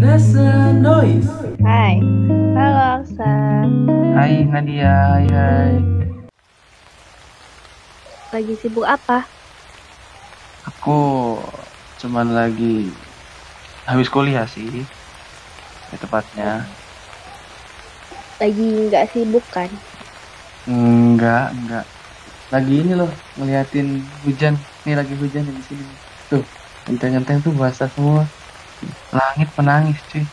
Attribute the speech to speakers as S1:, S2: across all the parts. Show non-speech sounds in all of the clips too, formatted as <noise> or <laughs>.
S1: Nasa Noise.
S2: Hai, halo Aksa.
S3: Hai Nadia, hai hai.
S2: Lagi sibuk apa?
S3: Aku cuman lagi habis kuliah sih. Ya, tepatnya.
S2: Lagi nggak sibuk kan?
S3: Enggak, enggak. Lagi ini loh, ngeliatin hujan. Nih lagi hujan di sini. Tuh, genteng-genteng tuh basah semua. Langit menangis, cuy.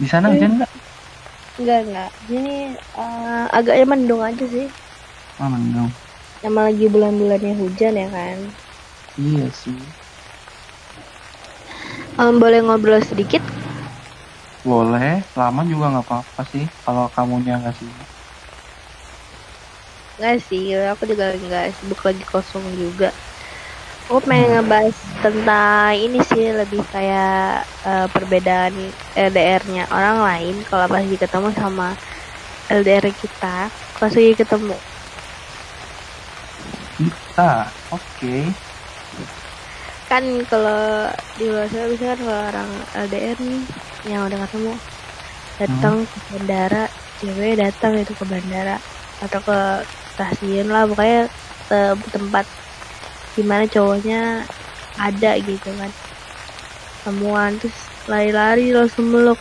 S3: Di sana hujan enggak?
S2: Enggak enggak. Ini eh, agaknya mendung aja sih.
S3: Oh, mendung.
S2: Nama lagi bulan-bulannya hujan ya kan.
S3: Iya sih.
S2: Em, boleh ngobrol sedikit?
S3: Boleh, lama juga nggak apa-apa sih. Kalau kamunya nggak sih.
S2: Nggak sih, aku juga nggak sibuk lagi kosong juga. Aku pengen ngebahas tentang ini sih lebih kayak eh, perbedaan LDR-nya orang lain kalau pas lagi ketemu sama LDR kita pas lagi ketemu.
S3: Kita, oke.
S2: kan kalau di luar sana bisa kan kalau orang LDR nih yang udah ketemu datang ke bandara cewek datang itu ke bandara atau ke stasiun lah pokoknya ke tempat di mana cowoknya ada gitu kan. Temuan terus lari-lari langsung meluk.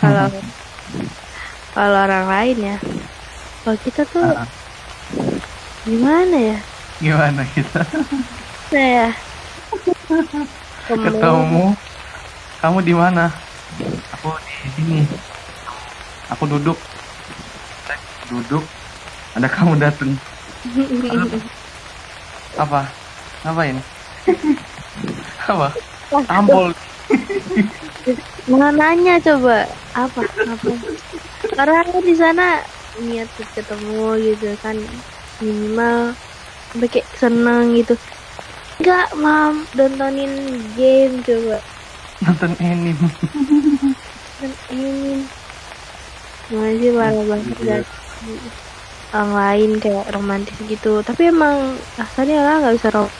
S2: Kalau <laughs> kalau orang lain ya. Kalau kita tuh
S3: Ah,
S2: gimana ya?
S3: Gimana kita?
S2: nah ya? Ketemu.
S3: kamu di mana? Aku di sini. Aku duduk. Duduk. Ada kamu datang <laughs> apa? Ngapain? <laughs> Apa? Tampol. <laughs>
S2: Mau nanya coba apa? Apa? Karena aku di sana niat ketemu gitu kan minimal sampai kayak seneng gitu. Enggak mam nontonin game coba.
S3: Nonton anime.
S2: Kan ini gimana sih parah banget Orang lain kayak romantis gitu. Tapi emang asalnya orang nggak bisa rom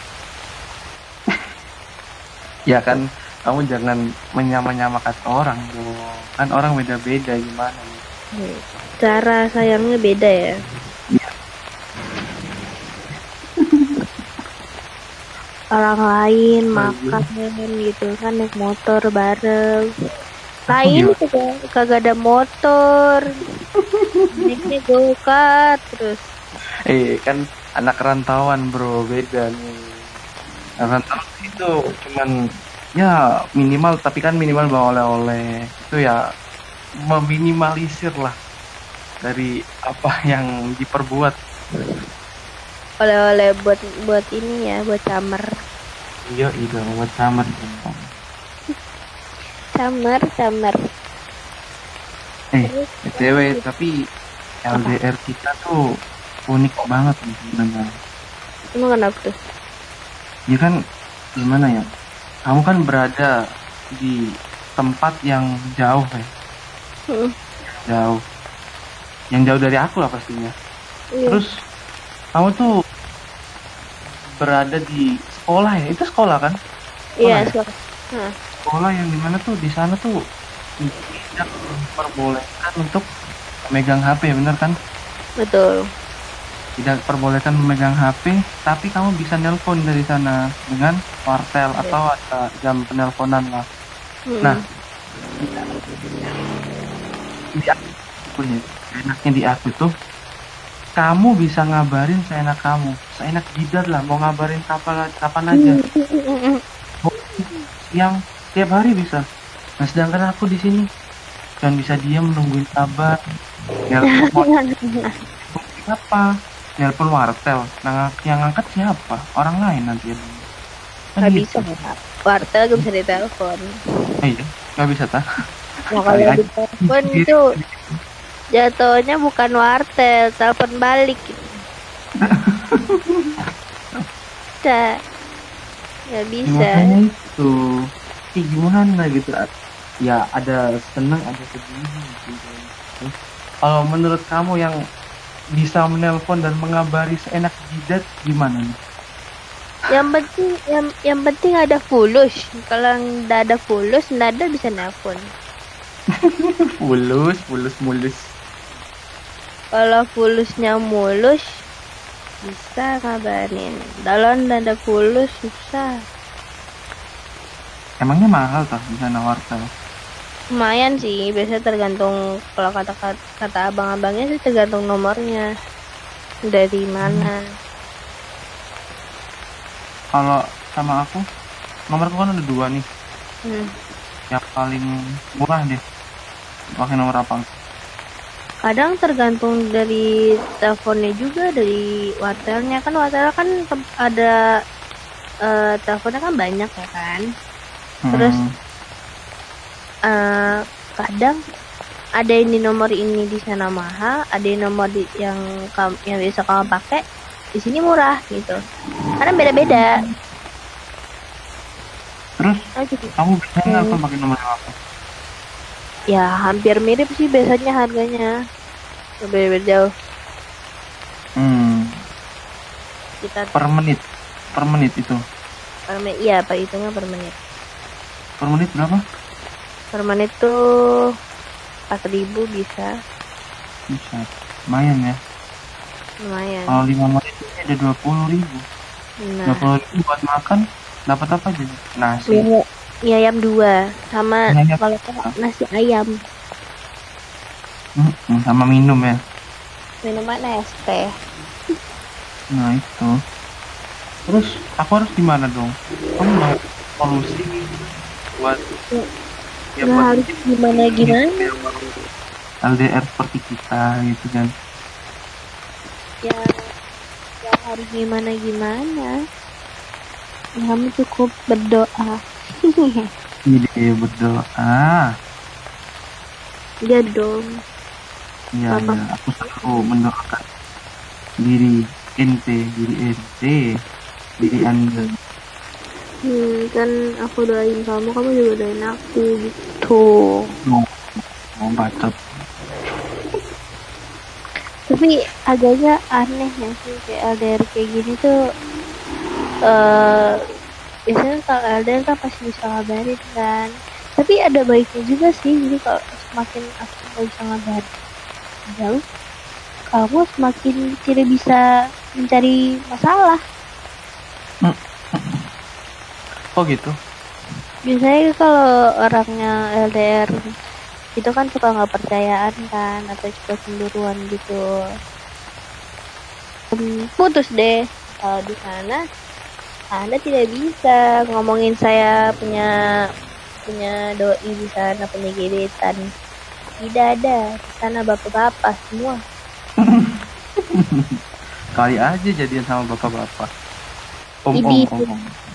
S2: <laughs>
S3: ya kan kamu jangan menyamakan orang dong. Kan orang beda-beda gimana nih
S2: cara sayangnya beda ya?
S3: Iya.
S2: orang lain makan gitu kan naik motor bareng lain juga kagak ada motor. Naiknya go kart terus.
S3: Eh kan anak rantauan bro. Beda nih. Anak rantauan itu cuman ya minimal tapi kan minimal bawa oleh-oleh. Itu ya meminimalisir lah dari apa <laughs> yang diperbuat.
S2: Oleh-oleh buat buat ini ya buat camer.
S3: Iya itu buat summer
S2: camer camer
S3: eh
S2: terus
S3: btw tapi LDR kita tuh unik banget nih sebenarnya.
S2: Emang kenapa tuh?
S3: Ya kan gimana ya? Kamu kan berada di tempat yang jauh ya?
S2: Mm,
S3: jauh. Yang jauh dari aku lah pastinya.
S2: Iya.
S3: terus kamu tuh berada di sekolah ya? Itu sekolah kan?
S2: Iya
S3: ya?
S2: suara Nah,
S3: sekolah yang di mana tuh di sana tuh tidak diperbolehkan untuk memegang HP bener kan
S2: betul
S3: tidak perbolehkan memegang HP tapi kamu bisa nelpon dari sana dengan wartel
S2: Iya.
S3: atau ada jam penelponan lah
S2: Mm-mm.
S3: Nah. di aku pun ya, enaknya di aku tuh kamu bisa ngabarin seenak kamu seenak jidat lah mau ngabarin kapan kapan aja yang tiap hari bisa. Nah sedangkan aku di sini kan bisa diam nungguin kabar nelpon <laughs> siapa? Nelpon wartel nah yang ngangkat siapa? Orang lain nanti. Yang
S2: nggak bisa wartel gak bisa ditelepon.
S3: Eh, iya nggak bisa tah.
S2: Nah kalau ditelepon itu jatuhnya bukan wartel telepon balik. Bisa <laughs> nggak bisa.
S3: Makanya itu Ih, gimana gitu? Ya ada seneng ada sedih gitu. Kalau menurut kamu yang bisa menelpon dan mengabari seenak jidat gimana nih?
S2: Yang penting yang yang penting ada fulus. Kalau nggak ada fulus nggak ada bisa nelpon. <laughs>
S3: Fulus fulus mulus.
S2: Kalau fulusnya mulus bisa kabarin kalau nggak ada fulus susah
S3: emangnya mahal tuh bisa nawarkan
S2: lumayan sih biasanya tergantung kalau kata kata, kata abang-abangnya sih tergantung nomornya dari mana.
S3: Kalau sama aku nomorku kan ada dua nih.
S2: Hmm.
S3: yang paling murah deh pakai nomor apa
S2: kadang tergantung dari teleponnya juga dari wartelnya. Kan wartel kan ada eh, teleponnya kan banyak ya kan Terus?
S3: Hmm,
S2: Eh, kadang ada di nomor ini di sana mahal ada yang nomor di yang kamu yang biasa kamu pakai di sini murah gitu. Karena beda-beda.
S3: Terus
S2: Oh, gitu.
S3: kamu biasanya
S2: Hmm.
S3: pakai nomor apa?
S2: Ya hampir mirip sih biasanya harganya. Beda-beda jauh.
S3: Hmm,
S2: kita
S3: per menit. Per menit itu.
S2: Per menit iya pak hitungnya per menit
S3: per menit berapa?
S2: Per menit tuh empat ribu bisa.
S3: Bisa. Lumayan ya.
S2: Lumayan.
S3: Kalau lima menit ini ada dua puluh ribu.
S2: Nah.
S3: dua puluh ribu buat makan dapat apa aja? Nasi.
S2: Mie, mie ayam dua sama
S3: ayam.
S2: kalau nasi ayam.
S3: Hmm, sama minum ya.
S2: Minuman es teh?
S3: Nah itu. Terus aku harus gimana dong? Kamu mau solusi buat ya buat
S2: harus gimana gimana
S3: LDR seperti kita gitu kan
S2: ya ya harus gimana gimana ya, kamu cukup berdoa. <laughs>
S3: Ide berdoa.
S2: Ya dong.
S3: Iya,
S2: Apa?
S3: ya, aku selalu mendoakan diri ente, diri ente, diri anda.
S2: Hmm, kan aku doain kamu kamu juga doain aku gitu.
S3: Mau bacot.
S2: tapi agaknya aneh ya sih kayak LDR kayak gini tuh eh biasanya kalau LDR kan pasti bisa ngabarin kan. Tapi ada baiknya juga sih jadi kalau semakin aku nggak bisa ngabarin jauh kamu semakin tidak bisa mencari masalah
S3: Oh gitu?
S2: biasanya kalau orangnya LDR itu kan suka nggak percayaan kan atau suka cemburuan gitu putus deh kalau di sana anda tidak bisa ngomongin saya punya punya doi di sana punya gebetan tidak ada di sana bapak-bapak semua <laughs>
S3: Kali aja jadian sama bapak-bapak. Om om om. om.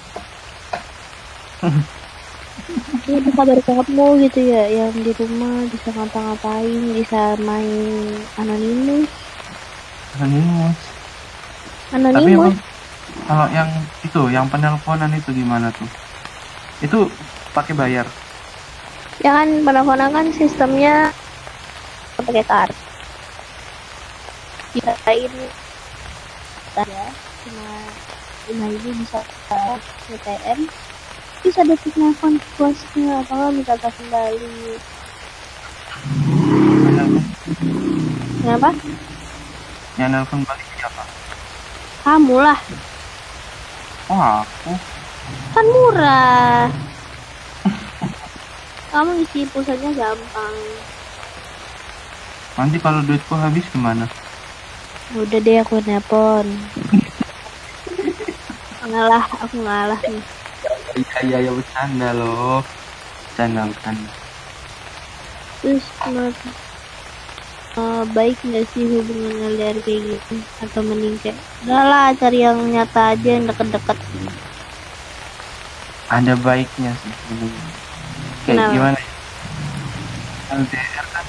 S2: Ini apa kabar kamu gitu ya yang di rumah bisa ngapa-ngapain bisa main anonimus
S3: Anonimus. Tapi
S2: anonimus
S3: emang kalau yang itu, yang penelponan itu gimana tuh? Itu pakai bayar.
S2: ya kan penelponan kan sistemnya pakai kartu kirain ya cuma lima ribu bisa ATM bisa puasnya atau nggak minta tas kembali? Kenapa?
S3: Yang nelpon balik siapa?
S2: kamu lah.
S3: Oh aku.
S2: kan murah. Kamu isi pulsanya gampang.
S3: Nanti kalau duitku habis gimana?
S2: udah deh aku nelpon. Ngalah aku ngalah nih
S3: Iya iya ya bercanda loh. Bercanda bercanda.
S2: terus menurut eh, baik nggak sih hubungan LDR kayak gitu atau mending kayak udah lah cari yang nyata aja yang deket-deket
S3: Ada baiknya sih sebenarnya. Kayak
S2: Kenapa?
S3: gimana? ya? LDR kan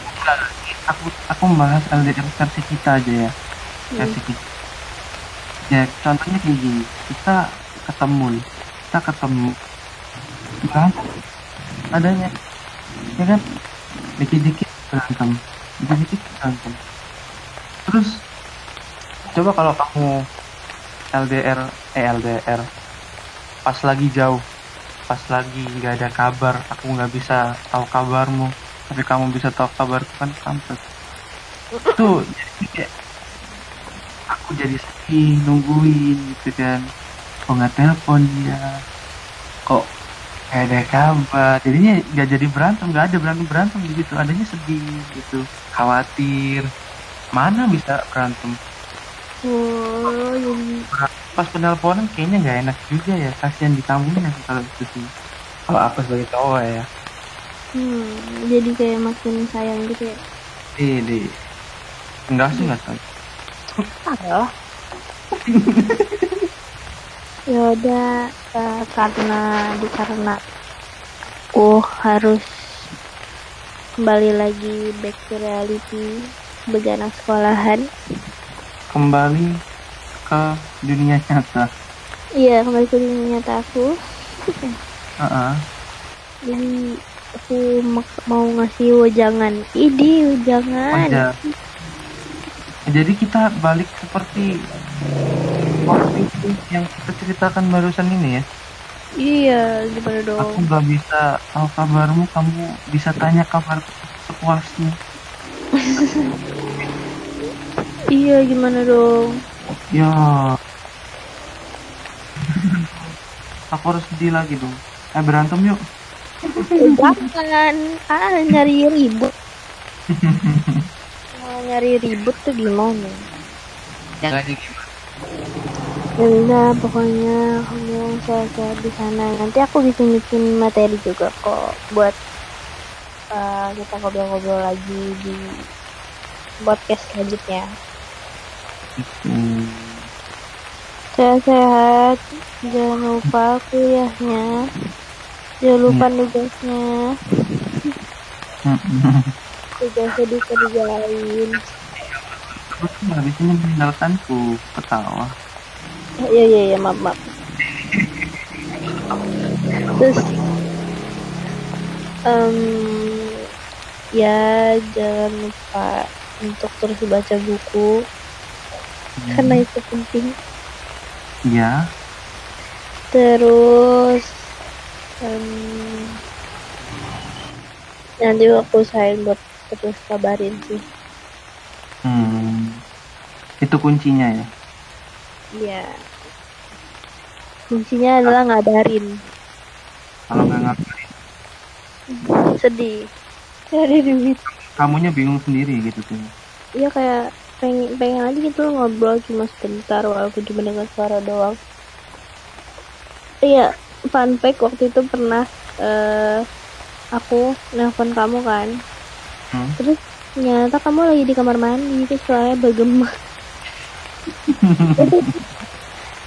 S3: Enggak, aku aku membahas LDR versi kita aja ya versi kita ya contohnya kayak gini kita ketemu kita ketemu. Berantem adanya. Ya kan? Dikit-dikit berantem. Dikit-dikit berantem. Terus coba kalau kamu LDR eh LDR pas lagi jauh pas lagi nggak ada kabar aku nggak bisa tahu kabarmu tapi kamu bisa tahu kabarku kan kampret. Tuh jadi kayak aku jadi sedih nungguin gitu kan kok nggak telepon dia. Kok nggak ada kabar? Jadinya nggak jadi berantem nggak ada berantem berantem gitu. Adanya sedih gitu khawatir. Mana bisa berantem?
S2: Oh, jadi
S3: pas penelponan kayaknya nggak enak juga ya. Kasihan di tamunya kalau itu sih. Kalau aku sebagai cowok ya.
S2: Hmm, jadi kayak makin sayang gitu ya.
S3: di di. Enggak sih enggak tahu.
S2: Parah. <laughs> ya udah eh, karena di karena aku harus kembali lagi back to reality sebagai anak sekolahan.
S3: kembali ke dunia nyata
S2: Iya, kembali ke dunia nyata aku.
S3: Heeh.
S2: Jadi aku mau ngasih wejangan. Idi wejangan.
S3: Wajar. jadi kita balik seperti waktu itu yang kita ceritakan barusan ini ya
S2: Iya, gimana dong?
S3: aku nggak bisa tahu kabarmu kamu bisa tanya kabar sepuasnya <laughs>
S2: Iya, gimana dong?
S3: ya <laughs> aku harus sedih lagi dong eh berantem yuk
S2: Jangan, ah nyari ribut. <laughs> Mau nyari ribut tuh gimana?
S3: jangan
S2: Ya udah, pokoknya kamu sehat-sehat di sana. Nanti aku bikin bikin materi juga kok buat uh, kita ngobrol-ngobrol lagi di podcast selanjutnya.
S3: Hmm.
S2: Sehat-sehat, jangan lupa kuliahnya, jangan lupa tugasnya, tugasnya dikerjain.
S3: terus habis ini meninggalkanku ketawa
S2: Iya iya iya maaf maaf. Terus em, ya jangan lupa untuk terus baca buku karena itu penting.
S3: ya
S2: Terus em, nanti aku usahain buat terus kabarin sih.
S3: hmm. itu kuncinya ya
S2: Iya. Kuncinya adalah ngabarin.
S3: kalau nggak ngapain
S2: Sedih. Cari duit.
S3: kamunya bingung sendiri gitu tuh
S2: Iya kayak pengen pengen aja gitu ngobrol cuma sebentar walaupun cuma dengan suara doang. Iya, fun fact waktu itu pernah eh aku nelpon kamu kan.
S3: Hmm?
S2: Terus ternyata kamu lagi di kamar mandi terus suaranya bergema.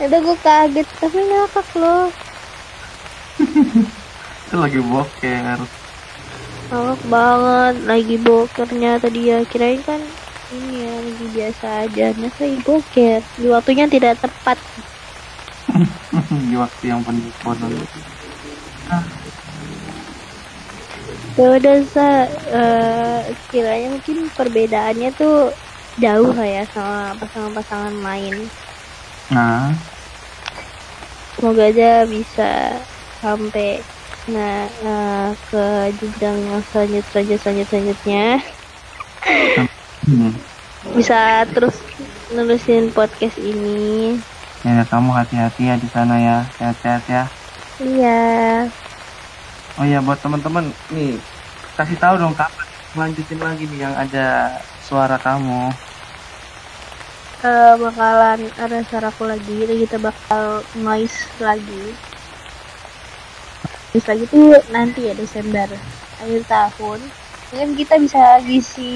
S2: Udah gue kaget. Tapi ngakak loh.
S3: itu lagi boker.
S2: Ngakak banget. Lagi bokernya tadi ya. Kirain kan ini ya lagi biasa aja. Ternyata lagi boker? Di waktunya tidak tepat. <laughs>
S3: Di waktu yang penuh bodoh.
S2: Ya udah sa. Eh, kiranya mungkin perbedaannya tuh jauh lah ya sama pasangan-pasangan lain.
S3: Nah.
S2: Semoga aja bisa sampai nah eh, ke jenjang yang selanjut selanjut selanjut selanjutnya.
S3: Hmm.
S2: bisa terus nulisin podcast ini.
S3: Ya kamu hati-hati ya di sana ya. Sehat-sehat ya.
S2: Iya.
S3: Oh ya buat teman-teman nih kasih tahu dong kapan lanjutin lagi nih yang ada suara kamu.
S2: Eh, bakalan ada suaraku lagi dan kita bakal noise lagi. Noise lagi tuh nanti ya Desember akhir tahun. Mungkin kita bisa ngisi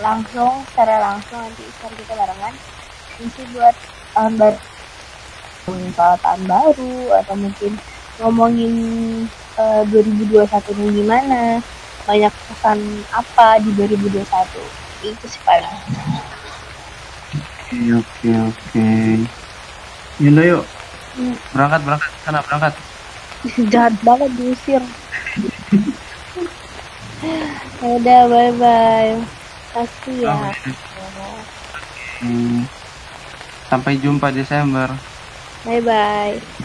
S2: langsung secara langsung nanti secara kita barengan. Ngisi buat tahun baru. Ngomongin soal tahun baru atau mungkin ngomongin eh, 2021 ini gimana. Banyak pesan apa di 2021 itu sih paling
S3: oke oke oke Yunda yuk
S2: Hmm.
S3: berangkat berangkat sana berangkat <laughs>
S2: jahat banget diusir <laughs> udah bye bye kasih ya
S3: Hmm. Sampai jumpa Desember.
S2: Bye bye.